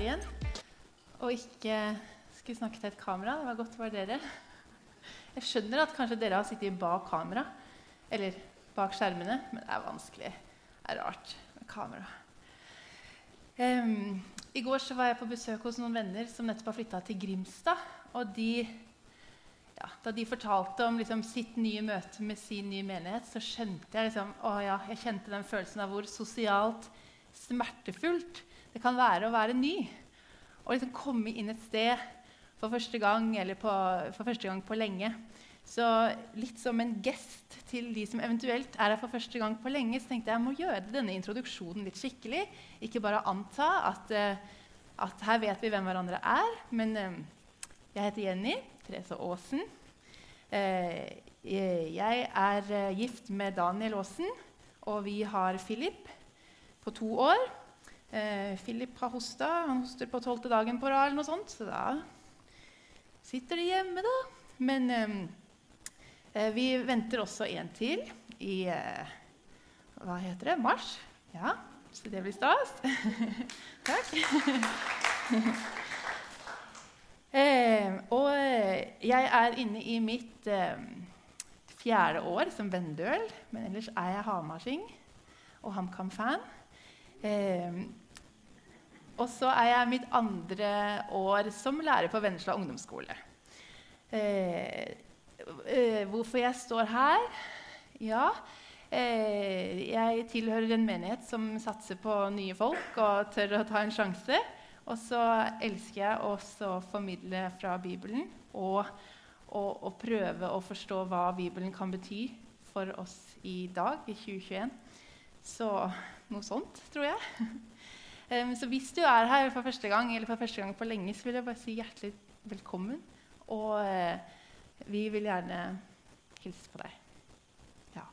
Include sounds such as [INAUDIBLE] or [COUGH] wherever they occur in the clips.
her igjen. Og ikke skulle snakke til et kamera. Det var godt for dere. Jeg skjønner at kanskje dere har sittet bak kamera, eller bak skjermene, men det er vanskelig. Det er rart med kamera. Um, I går så var jeg på besøk hos noen venner som nettopp har flytta til Grimstad. Og de, ja, da de fortalte om liksom, sitt nye møte med sin nye menighet, så skjønte jeg liksom, å, ja, jeg kjente den følelsen av hvor sosialt smertefullt det kan være å være ny. Å liksom komme inn et sted for første gang eller på, for første gang på lenge. Så litt som en gest til de som eventuelt er her for første gang på lenge, så tenkte jeg jeg må gjøre denne introduksjonen litt skikkelig. Ikke bare anta at, uh, at her vet vi hvem hverandre er. Men uh, jeg heter Jenny Therese Aasen. Uh, jeg er gift med Daniel Aasen, og vi har Philip på to år. Eh, Philip har hosta. Han hoster på tolvte dagen på rad, eller noe sånt, så da sitter de hjemme, da. Men eh, eh, vi venter også en til i eh, Hva heter det? Mars. Ja, så det blir stas. [LAUGHS] Takk. [LAUGHS] Eh, og eh, jeg er inne i mitt fjerde år som vendøl, men ellers er jeg hamarsing og HamKam-fan. Eh, og så er jeg mitt andre år som lærer på Vennesla ungdomsskole. Eh, eh, hvorfor jeg står her? Ja, eh, jeg tilhører en menighet som satser på nye folk og tør å ta en sjanse. Og så elsker jeg også å formidle fra Bibelen og, og, og prøve å forstå hva Bibelen kan bety for oss i dag, i 2021. Så noe sånt, tror jeg. [LAUGHS] Um, så hvis du er her for første gang eller for første gang på lenge, så vil jeg bare si hjertelig velkommen. Og uh, vi vil gjerne hilse på deg. Ja.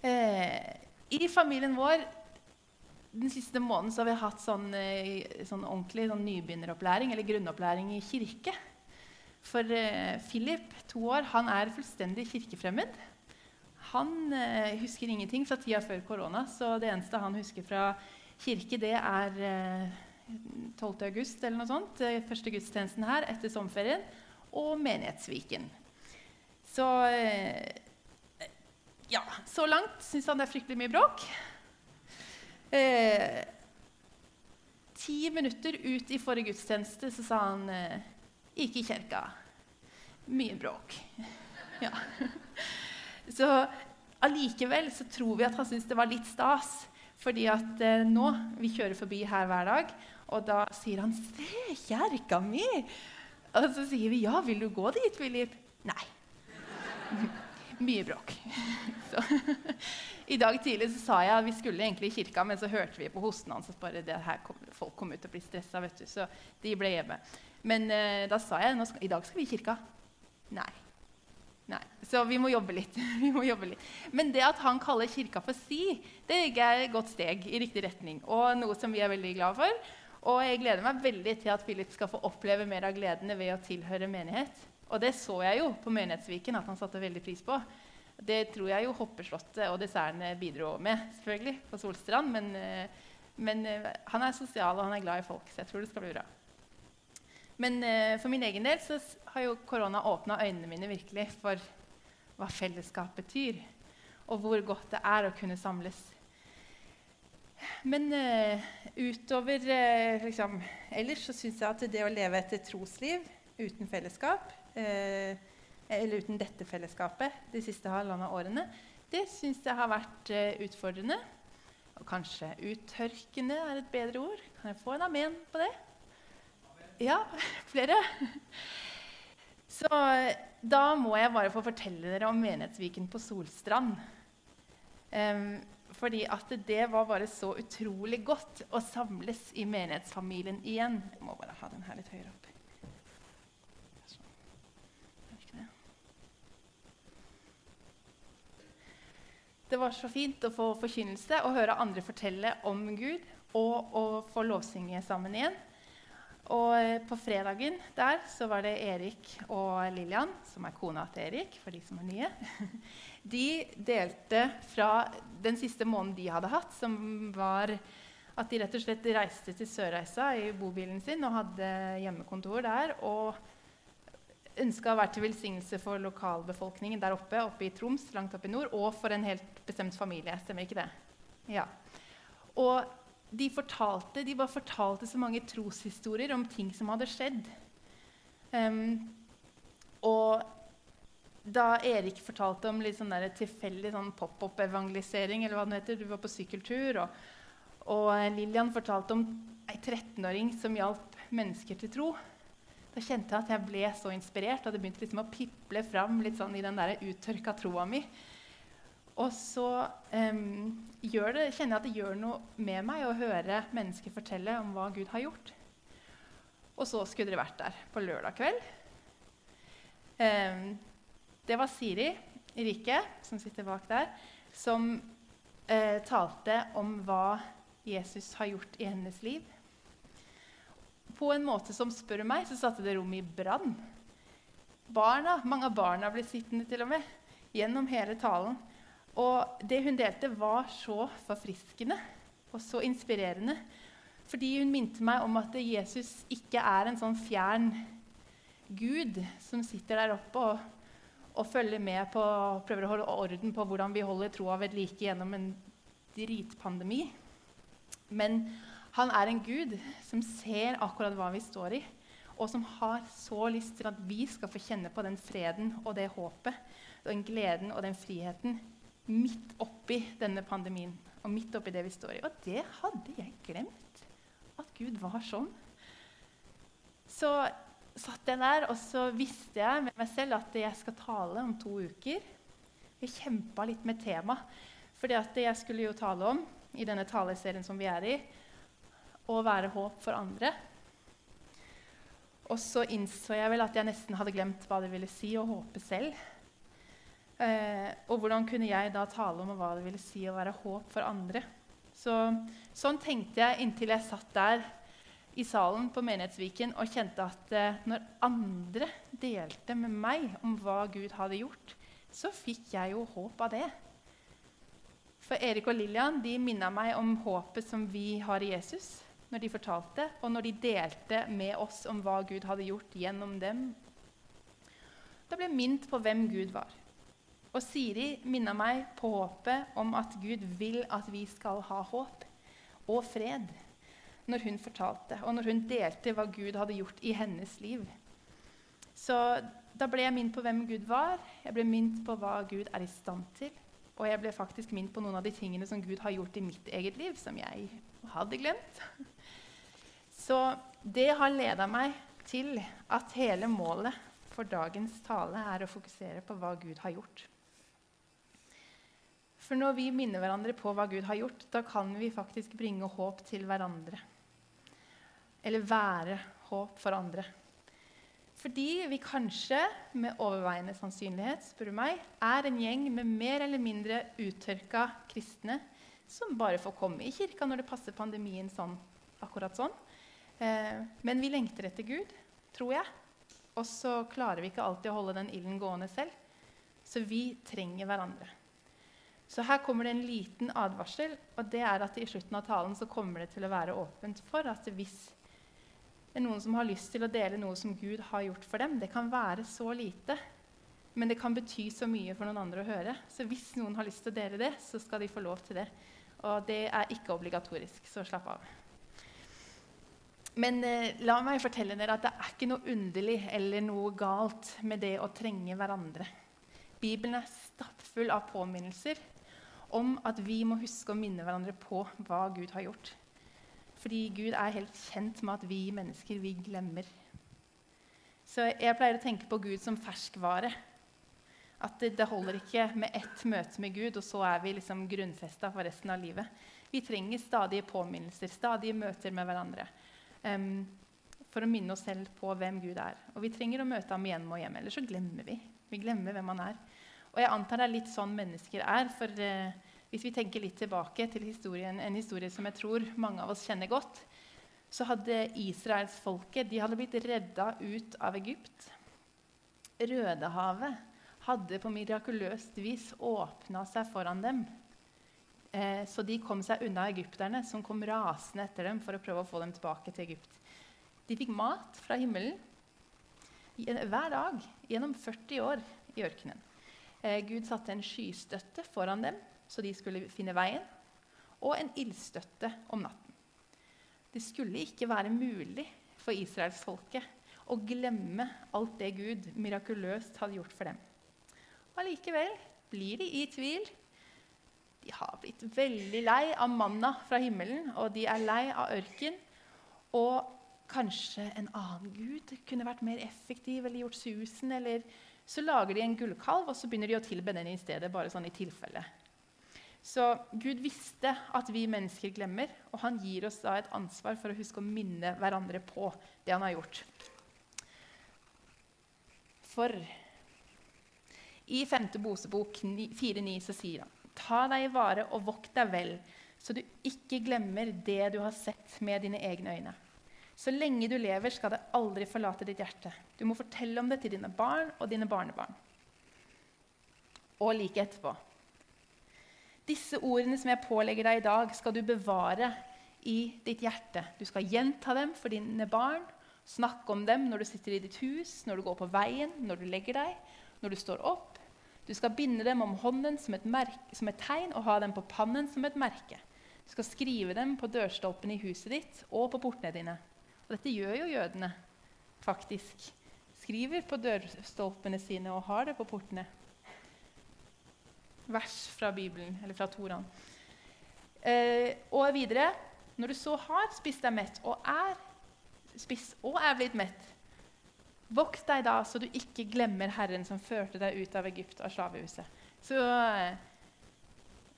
Uh, I familien vår den siste måneden har vi hatt sånn, uh, sånn ordentlig sånn nybegynneropplæring eller grunnopplæring i kirke. For Philip, to år, han er fullstendig kirkefremmed. Han uh, husker ingenting fra tida før korona, så det eneste han husker fra kirke, det er eh, 12. august eller noe sånt, eh, første gudstjenesten her etter sommerferien, og Menighetsviken. Så eh, ja, så langt syns han det er fryktelig mye bråk. Eh, ti minutter ut i forrige gudstjeneste så sa han eh, 'Ikke i kirka'. Mye bråk. [LAUGHS] ja. Så allikevel så tror vi at han syntes det var litt stas. Fordi at eh, nå Vi kjører forbi her hver dag, og da sier han 'Se, kjerka mi!' Og så sier vi 'Ja, vil du gå dit, Philip?' Nei. [LAUGHS] Mye bråk. [LAUGHS] Så. [LAUGHS] I dag tidlig så sa jeg at vi skulle egentlig i kirka, men så hørte vi på hosten hans at bare det her kom, folk kom ut og ble stressa. Så de ble hjemme. Men eh, da sa jeg at i dag skal vi i kirka. Nei. Nei, Så vi må jobbe litt. [LAUGHS] vi må jobbe litt. Men det at han kaller kirka for si, det er et godt steg i riktig retning. Og noe som vi er veldig glad for. Og jeg gleder meg veldig til at Philip skal få oppleve mer av gledene ved å tilhøre menighet. Og det så jeg jo på Menighetsviken at han satte veldig pris på. Det tror jeg jo Hoppeslottet og dessertene bidro med selvfølgelig, på Solstrand. Men, eh, men eh, han er sosial og han er glad i folk, så jeg tror det skal bli bra. Men uh, for min egen del så har jo korona åpna øynene mine virkelig for hva fellesskap betyr, og hvor godt det er å kunne samles. Men uh, utover uh, liksom, Ellers så syns jeg at det å leve et trosliv uten fellesskap, eller uten dette fellesskapet de siste halvannet årene, det syns jeg har vært utfordrende. Og kanskje uttørkende er et bedre ord. Kan jeg få en amen på det? Ja, flere. Så da må jeg bare få fortelle dere om Menighetsviken på Solstrand. Um, fordi at det var bare så utrolig godt å samles i menighetsfamilien igjen. Jeg må bare ha den her litt høyere opp. Det var så fint å få forkynnelse og høre andre fortelle om Gud og å få lovsynge sammen igjen. Og eh, på fredagen der så var det Erik og Lillian, som er kona til Erik, for de som er nye. [LAUGHS] De delte fra den siste måneden de hadde hatt, som var At de rett og slett reiste til Sørreisa i bobilen sin og hadde hjemmekontor der. Og ønska å være til velsignelse for lokalbefolkningen der oppe, oppe i Troms, langt oppe i nord, og for en helt bestemt familie. Stemmer ikke det? Ja. Og de fortalte, de bare fortalte så mange troshistorier om ting som hadde skjedd. Um, og da Erik fortalte om litt sånn tilfeldig sånn pop-opp-evangelisering, eller hva det heter, du var på sykkeltur, og, og Lillian fortalte om ei 13-åring som hjalp mennesker til tro, da kjente jeg at jeg ble så inspirert, og det begynte liksom å piple fram litt sånn i den der uttørka troa mi. Og så um, det, kjenner jeg at det gjør noe med meg å høre mennesker fortelle om hva Gud har gjort. Og så skulle dere vært der på lørdag kveld. Um, det var Siri Rike, som sitter bak der, som uh, talte om hva Jesus har gjort i hennes liv. På en måte som spør meg, så satte det rommet i brann. Barna, Mange av barna ble sittende til og med gjennom hele talen. Og det hun delte, var så forfriskende og så inspirerende. Fordi hun minte meg om at Jesus ikke er en sånn fjern Gud som sitter der oppe og, og følger med på prøver å holde orden på hvordan vi holder troa ved like gjennom en dritpandemi. Men han er en gud som ser akkurat hva vi står i, og som har så lyst til at vi skal få kjenne på den freden og det håpet, den gleden og den friheten midt oppi denne pandemien og midt oppi det vi står i. Og det hadde jeg glemt. At Gud var sånn. Så satt jeg der, og så visste jeg med meg selv at jeg skal tale om to uker. Jeg kjempa litt med temaet. For det jeg skulle jo tale om i denne taleserien som vi er i, å være håp for andre. Og så innså jeg vel at jeg nesten hadde glemt hva det ville si å håpe selv. Eh, og hvordan kunne jeg da tale om hva det ville si å være håp for andre? Så, sånn tenkte jeg inntil jeg satt der i salen på Menighetsviken og kjente at eh, når andre delte med meg om hva Gud hadde gjort, så fikk jeg jo håp av det. For Erik og Lillian de minna meg om håpet som vi har i Jesus, når de fortalte, og når de delte med oss om hva Gud hadde gjort gjennom dem. Da ble jeg minnet på hvem Gud var. Og Siri minna meg på håpet om at Gud vil at vi skal ha håp og fred, når hun fortalte, og når hun delte hva Gud hadde gjort i hennes liv. Så da ble jeg minnet på hvem Gud var, jeg ble minnet på hva Gud er i stand til. Og jeg ble faktisk minnet på noen av de tingene som Gud har gjort i mitt eget liv, som jeg hadde glemt. Så det har leda meg til at hele målet for dagens tale er å fokusere på hva Gud har gjort. For når vi minner hverandre på hva Gud har gjort, da kan vi faktisk bringe håp til hverandre. Eller være håp for andre. Fordi vi kanskje, med overveiende sannsynlighet, spør du meg, er en gjeng med mer eller mindre uttørka kristne som bare får komme i kirka når det passer pandemien sånn, akkurat sånn. Eh, men vi lengter etter Gud, tror jeg. Og så klarer vi ikke alltid å holde den ilden gående selv. Så vi trenger hverandre. Så her kommer det en liten advarsel, og det er at i slutten av talen så kommer det til å være åpent for at hvis det er noen som har lyst til å dele noe som Gud har gjort for dem Det kan være så lite, men det kan bety så mye for noen andre å høre. Så hvis noen har lyst til å dele det, så skal de få lov til det. Og det er ikke obligatorisk, så slapp av. Men eh, la meg fortelle dere at det er ikke noe underlig eller noe galt med det å trenge hverandre. Bibelen er stappfull av påminnelser om at vi må huske å minne hverandre på hva Gud har gjort. Fordi Gud er helt kjent med at vi mennesker, vi glemmer. Så jeg pleier å tenke på Gud som ferskvare. At det, det holder ikke med ett møte med Gud, og så er vi liksom grunnfesta for resten av livet. Vi trenger stadige påminnelser, stadige møter med hverandre. Um, for å minne oss selv på hvem Gud er. Og vi trenger å møte ham igjen og hjem, ellers så glemmer vi. Vi glemmer hvem han er. Og jeg antar det er litt sånn mennesker er. For eh, hvis vi tenker litt tilbake til historien, en historie som jeg tror mange av oss kjenner godt, så hadde israelsfolket blitt redda ut av Egypt. Rødehavet hadde på mirakuløst vis åpna seg foran dem. Eh, så de kom seg unna egypterne, som kom rasende etter dem for å prøve å få dem tilbake til Egypt. De fikk mat fra himmelen hver dag gjennom 40 år i ørkenen. Eh, Gud satte en skystøtte foran dem, så de skulle finne veien, og en ildstøtte om natten. Det skulle ikke være mulig for israelsfolket å glemme alt det Gud mirakuløst hadde gjort for dem. Allikevel blir de i tvil. De har blitt veldig lei av manna fra himmelen, og de er lei av ørken. Og kanskje en annen gud kunne vært mer effektiv eller gjort susen. Eller så lager de en gullkalv, og så begynner de å tilbe den i stedet. bare sånn i tilfelle. Så Gud visste at vi mennesker glemmer, og han gir oss da et ansvar for å huske å minne hverandre på det han har gjort. For i 5. Bosebok 4,9 så sier han Ta deg i vare og vokt deg vel, så du ikke glemmer det du har sett med dine egne øyne. Så lenge du lever, skal det aldri forlate ditt hjerte. Du må fortelle om det til dine barn og dine barnebarn. Og like etterpå. Disse ordene som jeg pålegger deg i dag, skal du bevare i ditt hjerte. Du skal gjenta dem for dine barn, snakke om dem når du sitter i ditt hus, når du går på veien, når du legger deg, når du står opp. Du skal binde dem om hånden som et, merke, som et tegn og ha dem på pannen som et merke. Du skal skrive dem på dørstolpene i huset ditt og på portene dine. Og dette gjør jo jødene, faktisk. Skriver på dørstolpene sine og har det på portene vers fra Bibelen, eller fra Toraen. Eh, og videre Når du så har spist deg mett og er spist og er blitt mett, vokt deg da så du ikke glemmer Herren som førte deg ut av Egypt og slavehuset. Så eh,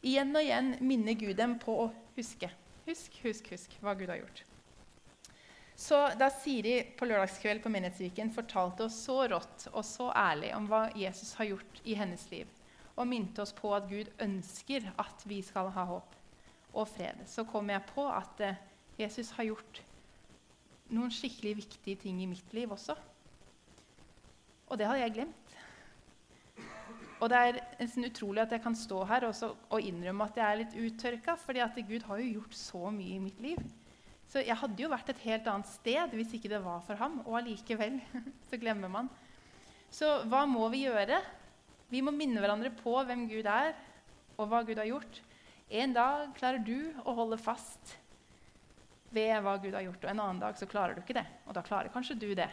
igjen og igjen minner Gud dem på å huske. Husk, husk, husk hva Gud har gjort. Så Da Siri på lørdagskveld på Menighetsviken fortalte oss så rått og så ærlig om hva Jesus har gjort i hennes liv, og minte oss på at Gud ønsker at vi skal ha håp og fred, så kom jeg på at eh, Jesus har gjort noen skikkelig viktige ting i mitt liv også. Og det hadde jeg glemt. Og det er nesten utrolig at jeg kan stå her og innrømme at jeg er litt uttørka, fordi at Gud har jo gjort så mye i mitt liv. Så jeg hadde jo vært et helt annet sted hvis ikke det var for ham. Og allikevel [LAUGHS] så glemmer man. Så hva må vi gjøre? Vi må minne hverandre på hvem Gud er, og hva Gud har gjort. En dag klarer du å holde fast ved hva Gud har gjort, og en annen dag så klarer du ikke det. Og da klarer kanskje du det.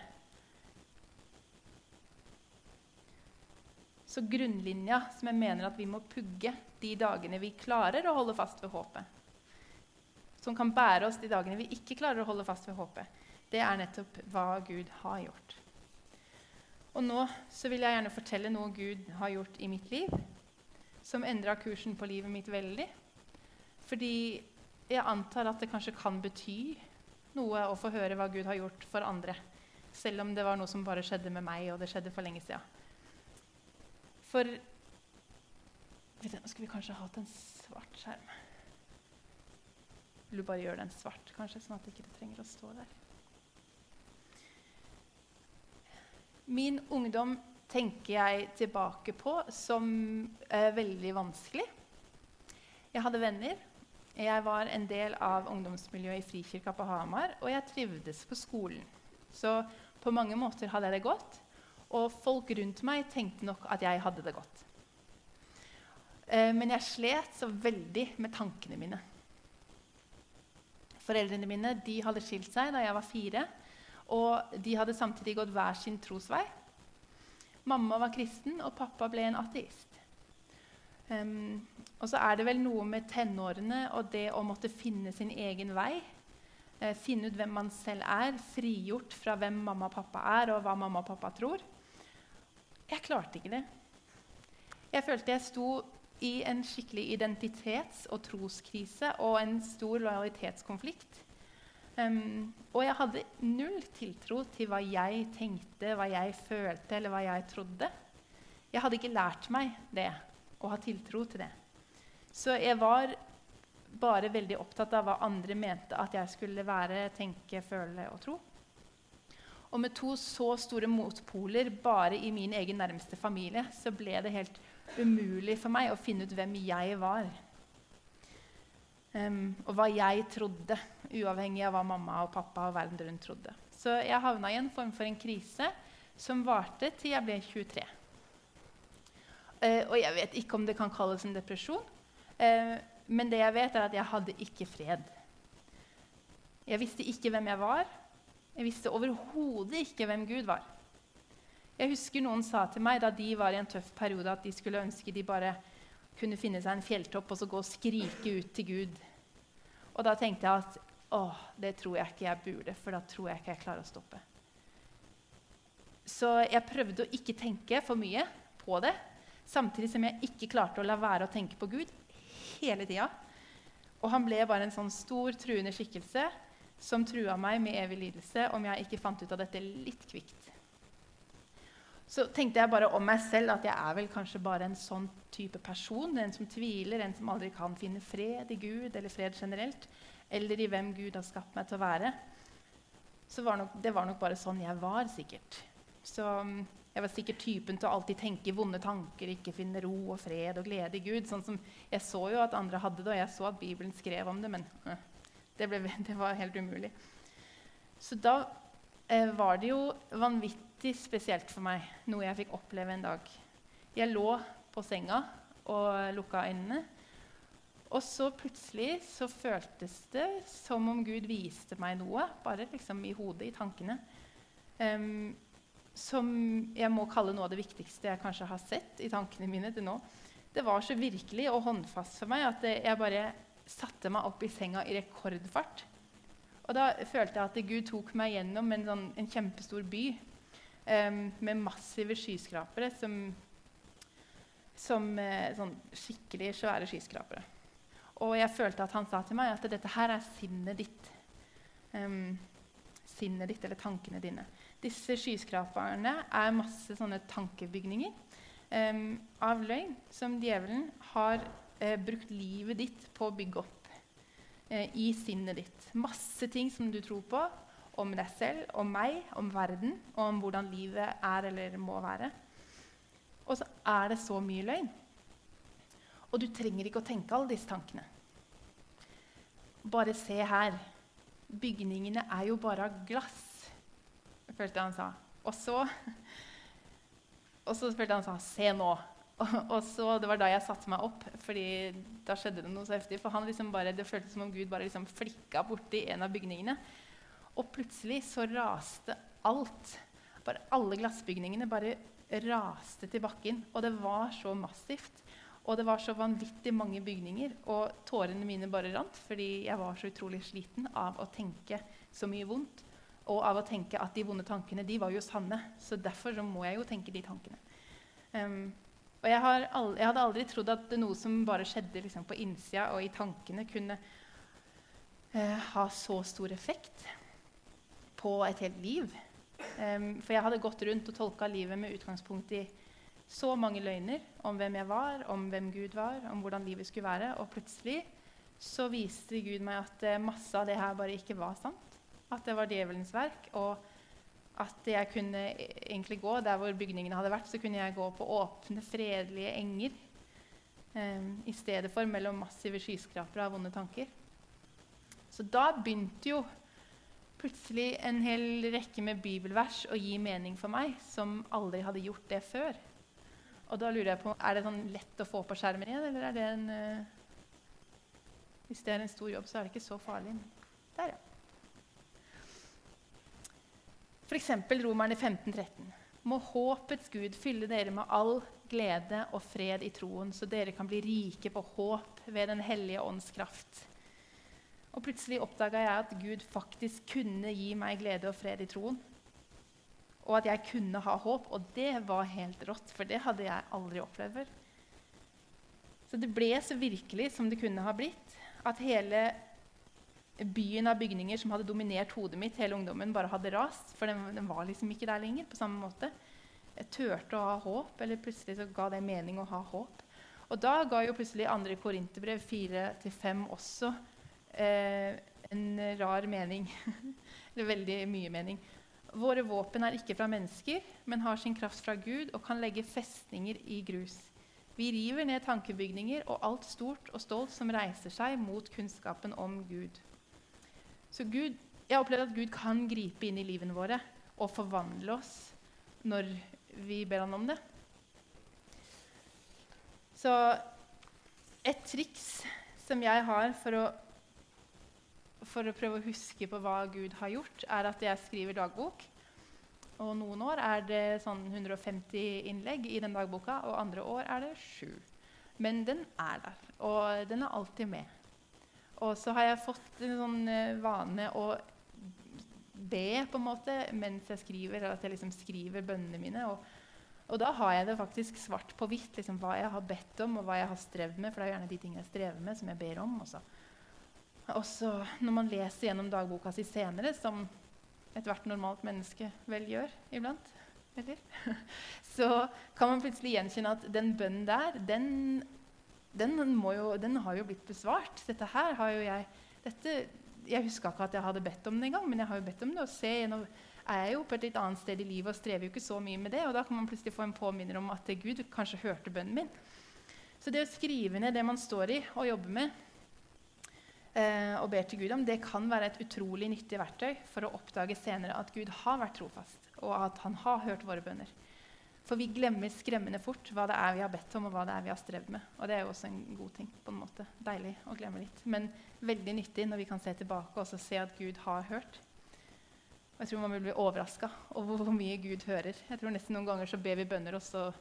Så grunnlinja som jeg mener at vi må pugge de dagene vi klarer å holde fast ved håpet, som kan bære oss de dagene vi ikke klarer å holde fast ved håpet, det er nettopp hva Gud har gjort. Og nå så vil jeg gjerne fortelle noe Gud har gjort i mitt liv, som endra kursen på livet mitt veldig. Fordi jeg antar at det kanskje kan bety noe å få høre hva Gud har gjort for andre. Selv om det var noe som bare skjedde med meg, og det skjedde for lenge siden. For Nå skulle vi kanskje hatt en svart skjerm. Vil du bare gjøre den svart, kanskje, sånn at det ikke trenger å stå der? Min ungdom tenker jeg tilbake på som eh, veldig vanskelig. Jeg hadde venner. Jeg var en del av ungdomsmiljøet i Frikirka på Hamar, og jeg trivdes på skolen. Så på mange måter hadde jeg det godt, og folk rundt meg tenkte nok at jeg hadde det godt. Eh, men jeg slet så veldig med tankene mine. Foreldrene mine hadde skilt seg da jeg var fire. Og de hadde samtidig gått hver sin trosvei. Mamma var kristen, og pappa ble en ateist. Um, og så er det vel noe med tenårene og det å måtte finne sin egen vei. Eh, finne ut hvem man selv er, frigjort fra hvem mamma og pappa er, og hva mamma og pappa tror. Jeg klarte ikke det. Jeg følte jeg sto i en skikkelig identitets- og troskrise og en stor lojalitetskonflikt. Um, og jeg hadde null tiltro til hva jeg tenkte, hva jeg følte eller hva jeg trodde. Jeg hadde ikke lært meg det, å ha tiltro til det. Så jeg var bare veldig opptatt av hva andre mente at jeg skulle være, tenke, føle og tro. Og med to så store motpoler bare i min egen nærmeste familie så ble det helt umulig for meg å finne ut hvem jeg var. Um, og hva jeg trodde, uavhengig av hva mamma og pappa og verden rundt trodde. Så jeg havna i en form for en krise som varte til jeg ble 23. Uh, og jeg vet ikke om det kan kalles en depresjon, uh, men det jeg vet, er at jeg hadde ikke fred. Jeg visste ikke hvem jeg var. Jeg visste overhodet ikke hvem Gud var. Jeg husker noen sa til meg da de var i en tøff periode, at de skulle ønske de bare kunne finne seg en fjelltopp og så gå og skrike ut til Gud. Og da tenkte jeg at å, det tror jeg ikke jeg burde, for da tror jeg ikke jeg klarer å stoppe. Så jeg prøvde å ikke tenke for mye på det, samtidig som jeg ikke klarte å la være å tenke på Gud hele tida. Og han ble bare en sånn stor, truende skikkelse som trua meg med evig lidelse om jeg ikke fant ut av dette litt kvikt så tenkte jeg bare om meg selv at jeg er vel kanskje bare en sånn type person. En som tviler, en som aldri kan finne fred i Gud eller fred generelt. Eller i hvem Gud har skapt meg til å være. Så var nok, det var nok bare sånn jeg var, sikkert. Så mm, jeg var sikkert typen til å alltid tenke vonde tanker, ikke finne ro og fred og glede i Gud. Sånn som Jeg så jo at andre hadde det, og jeg så at Bibelen skrev om det, men øh, det, ble, [LAUGHS] det var helt umulig. Så da eh, var det jo vanvittig spesielt for meg, noe jeg fikk oppleve en dag. Jeg lå på senga og lukka øynene. Og så plutselig så føltes det som om Gud viste meg noe, bare liksom i hodet, i tankene, um, som jeg må kalle noe av det viktigste jeg kanskje har sett i tankene mine til nå. Det var så virkelig og håndfast for meg at jeg bare satte meg opp i senga i rekordfart. Og da følte jeg at Gud tok meg gjennom en, sånn, en kjempestor by um, med massive skyskrapere som, som uh, sånn skikkelig svære skyskrapere. Og jeg følte at han sa til meg at dette her er sinnet ditt. Um, sinnet ditt eller tankene dine. Disse skyskraperne er masse sånne tankebygninger um, av løgn som djevelen har uh, brukt livet ditt på å bygge opp eh, i sinnet ditt. Masse ting som du tror på om deg selv, om meg, om verden, og om hvordan livet er eller må være. Og så er det så mye løgn. Og du trenger ikke å tenke alle disse tankene. Bare se her. Bygningene er jo bare av glass, følte han sa. Og så, [LAUGHS] og så følte han sa, se nå. [LAUGHS] Og, så, Det var da jeg satte meg opp, fordi da skjedde det noe så heftig. For liksom bare, Det føltes som om Gud bare liksom flikka borti en av bygningene. Og plutselig så raste alt. Bare Alle glassbygningene bare raste til bakken. Og det var så massivt. Og det var så vanvittig mange bygninger. Og tårene mine bare rant fordi jeg var så utrolig sliten av å tenke så mye vondt. Og av å tenke at de vonde tankene de var jo sanne. Så derfor så må jeg jo tenke de tankene. Um, og jeg, aldri, jeg, hadde aldri trodd at noe som bare skjedde liksom, på innsida og i tankene, kunne eh, ha så stor effekt på et helt liv. Um, for jeg hadde gått rundt og tolka livet med utgangspunkt i så mange løgner om hvem jeg var, om hvem Gud var, om hvordan livet skulle være. Og plutselig så viste Gud meg at eh, masse av det her bare ikke var sant. At det var djevelens verk. og at jeg kunne egentlig gå der hvor bygningene hadde vært, så kunne jeg gå på åpne, fredelige enger um, i stedet for mellom massive skyskrapere av vonde tanker. Så da begynte jo plutselig en hel rekke med bibelvers å gi mening for meg, som aldri hadde gjort det før. Og da lurer jeg på, Er det sånn lett å få på skjermen igjen, eller er det en uh, Hvis det er en stor jobb, så er det ikke så farlig. Der, ja. F.eks. Romerne 1513. Må håpets Gud fylle dere med all glede og fred i troen, så dere kan bli rike på håp ved Den hellige ånds kraft. Og plutselig oppdaga jeg at Gud faktisk kunne gi meg glede og fred i troen. Og at jeg kunne ha håp. Og det var helt rått, for det hadde jeg aldri opplevd før. Så det ble så virkelig som det kunne ha blitt. At hele byen av bygninger som hadde dominert hodet mitt hele ungdommen, bare hadde rast. For den, den, var liksom ikke der lenger på samme måte. Jeg turte å ha håp, eller plutselig så ga det mening å ha håp. Og da ga jo plutselig 2. Korinterbrev 4-5 også eh, en rar mening. [LAUGHS] eller veldig mye mening. Våre våpen er ikke fra mennesker, men har sin kraft fra Gud og kan legge festninger i grus. Vi river ned tankebygninger og alt stort og stolt som reiser seg mot kunnskapen om Gud. Så Gud, jeg opplevd at Gud kan gripe inn i livene våre og forvandle oss når vi ber han om det. Så et triks som jeg har for å, for å prøve å huske på hva Gud har gjort, er at jeg skriver dagbok. Og noen år er det sånn 150 innlegg i den dagboka, og andre år er det sju. Men den er der, og den er alltid med. Og så har jeg fått en sånn eh, vane å be på en måte mens jeg skriver, eller at jeg liksom skriver bønnene mine. Og, og, da har jeg det faktisk svart på hvitt, liksom, hva jeg har bedt om, og hva jeg har strevd med. For det er jo gjerne de tingene jeg strever med, som jeg ber om. Også. Og så når man leser gjennom dagboka si senere, som ethvert normalt menneske vel gjør iblant, eller? [LAUGHS] så kan man plutselig gjenkjenne at den bønnen der, den, den, jo, den har jo blitt besvart. Dette her har jo jeg dette, jeg huska ikke at jeg hadde bedt om det engang, men jeg har jo bedt om det. og se, Nå er jeg jo på et litt annet sted i livet og strever jo ikke så mye med det. Og da kan man plutselig få en påminner om at Gud kanskje hørte bønnen min. Så det å skrive ned det man står i og jobber med, eh, og ber til Gud om, det kan være et utrolig nyttig verktøy for å oppdage senere at Gud har vært trofast, og at han har hørt våre bønner. For vi glemmer skremmende fort hva det er vi har bedt om, og hva det er vi har strevd med. Og det er jo også en god ting. på en måte. Deilig å glemme litt. Men veldig nyttig når vi kan se tilbake og se at Gud har hørt. Og jeg tror man vil bli overraska over hvor mye Gud hører. Jeg tror nesten Noen ganger så ber vi bønner, og så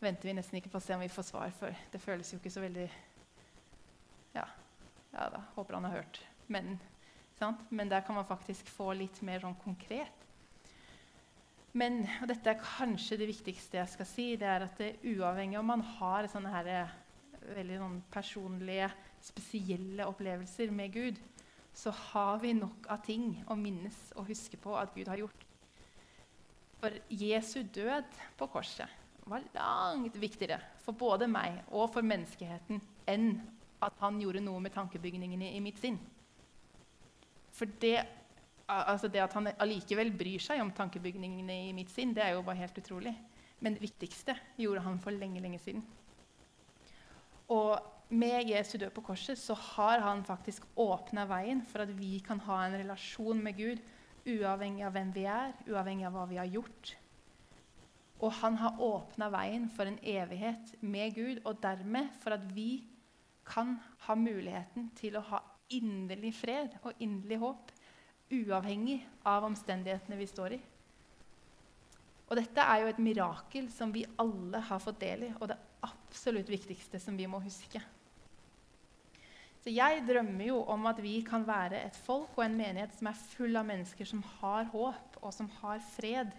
venter vi nesten ikke på å se om vi får svar. For det føles jo ikke så veldig Ja, ja da, håper han har hørt. Men, Men der kan man faktisk få litt mer sånn konkret. Men og dette er kanskje det viktigste jeg skal si, det er at det, uavhengig om man har sånne her, eh, veldig sånn personlige, spesielle opplevelser med Gud, så har vi nok av ting å minnes og huske på at Gud har gjort. For Jesu død på korset var langt viktigere for både meg og for menneskeheten enn at han gjorde noe med tankebygningene i mitt sinn. For det altså det at han allikevel bryr seg om tankebygningene i mitt sinn, det er jo bare helt utrolig. Men det viktigste gjorde han for lenge, lenge siden. Og med Jesu død på korset så har han faktisk åpna veien for at vi kan ha en relasjon med Gud uavhengig av hvem vi er, uavhengig av hva vi har gjort. Og han har åpna veien for en evighet med Gud, og dermed for at vi kan ha muligheten til å ha inderlig fred og inderlig håp uavhengig av omstendighetene vi står i. Og dette er jo et mirakel som vi alle har fått del i, og det absolutt viktigste som vi må huske. Så Jeg drømmer jo om at vi kan være et folk og en menighet som er full av mennesker som har håp og som har fred,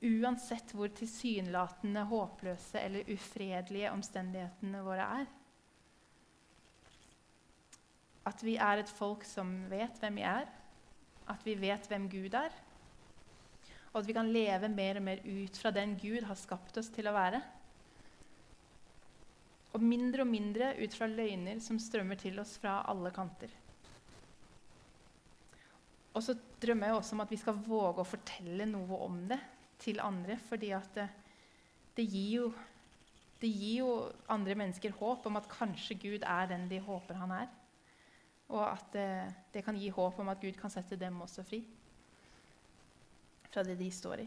uansett hvor tilsynelatende håpløse eller ufredelige omstendighetene våre er. At vi er et folk som vet hvem vi er, at vi vet hvem Gud er, og at vi kan leve mer og mer ut fra den Gud har skapt oss til å være. Og mindre og mindre ut fra løgner som strømmer til oss fra alle kanter. Og så drømmer jeg også om at vi skal våge å fortelle noe om det til andre. fordi det, det, gir jo, det gir jo andre mennesker håp om at kanskje Gud er den de håper han er. Og at det, det, kan gi håp om at Gud kan sette dem også fri fra det de står i.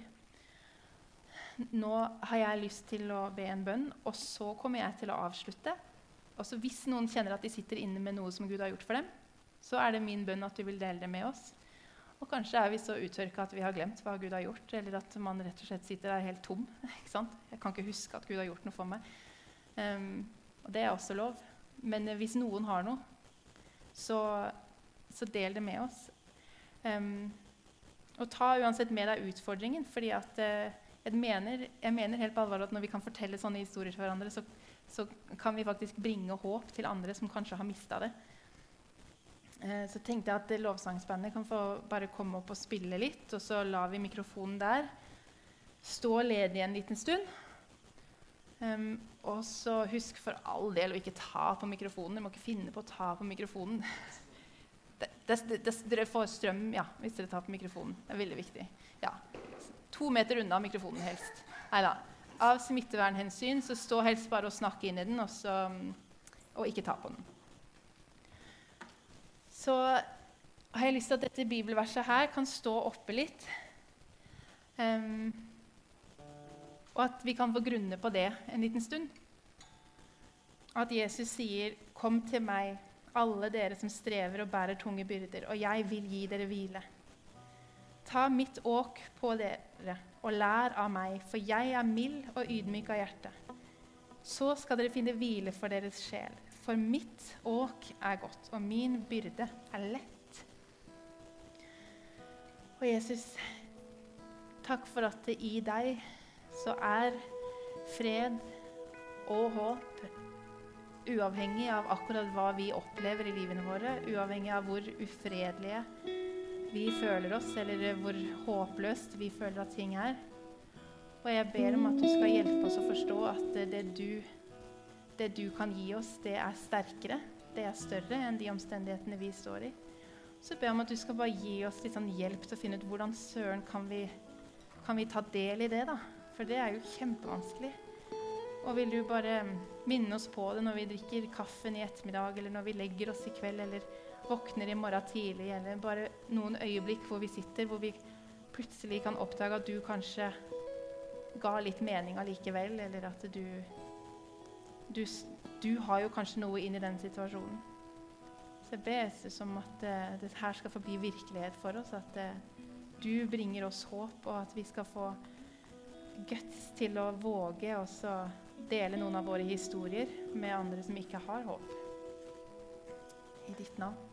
Nå har jeg lyst til å be en bønn, og så kommer jeg til å avslutte. Også hvis noen kjenner at de sitter inne med noe som Gud har gjort for dem, så er det min bønn at du vil dele det med oss. Og kanskje er vi så uttørka at vi har glemt hva Gud har gjort, eller at man rett og slett sitter der helt tom. [LAUGHS] ikke sant? Jeg kan ikke huske at Gud har gjort noe for meg. Um, og det er også lov. Men hvis noen har noe, så, så del det med oss. Um, og ta uansett med deg utfordringen. fordi uh, jeg, mener, jeg, mener, helt på alvor at når vi kan fortelle sånne historier til hverandre, så, så kan vi faktisk bringe håp til andre som kanskje har mista det. Uh, så tenkte jeg at lovsangsbandet kan få bare komme opp og spille litt. Og så lar vi mikrofonen der stå ledig en liten stund. Um, og så husk for all del å ikke ta på mikrofonen. Dere må ikke finne på å ta på mikrofonen. Dere får strøm ja, hvis dere tar på mikrofonen. Det er veldig viktig. Ja. To meter unna mikrofonen helst. Nei da. av smittevernhensyn så stå helst bare og snakke inn i den, og, så, og ikke ta på den. Så har jeg lyst til at dette bibelverset her kan stå oppe litt. Um, og at vi kan få grunne på det en liten stund. At Jesus sier, 'Kom til meg, alle dere som strever og bærer tunge byrder, og jeg vil gi dere hvile.' Ta mitt åk på dere og lær av meg, for jeg er mild og ydmyk av hjerte. Så skal dere finne hvile for deres sjel, for mitt åk er godt, og min byrde er lett. Og Jesus, takk for at det i deg så er fred og håp, uavhengig av akkurat hva vi opplever i livene våre, uavhengig av hvor ufredelige vi føler oss, eller hvor håpløst vi føler at ting er. Og jeg ber om at du skal hjelpe oss å forstå at det du, det du kan gi oss, det er sterkere, det er større enn de omstendighetene vi står i. Så ber jeg om at du skal bare gi oss litt sånn hjelp til å finne ut hvordan søren kan vi, kan vi ta del i det, da? For det er jo kjempevanskelig. Og vil du bare minne oss på det når vi drikker kaffen i ettermiddag, eller når vi legger oss i kveld, eller våkner i morgen tidlig, eller bare noen øyeblikk hvor vi sitter, hvor vi plutselig kan oppdage at du kanskje ga litt mening allikevel, eller at du, du, du har jo kanskje noe inn i den situasjonen. Så jeg ber Jesus om at uh, dette her skal få bli virkelighet for oss, at uh, du bringer oss håp, og at vi skal få guts til å våge også dele noen av våre historier med andre som ikke har håp. I ditt navn.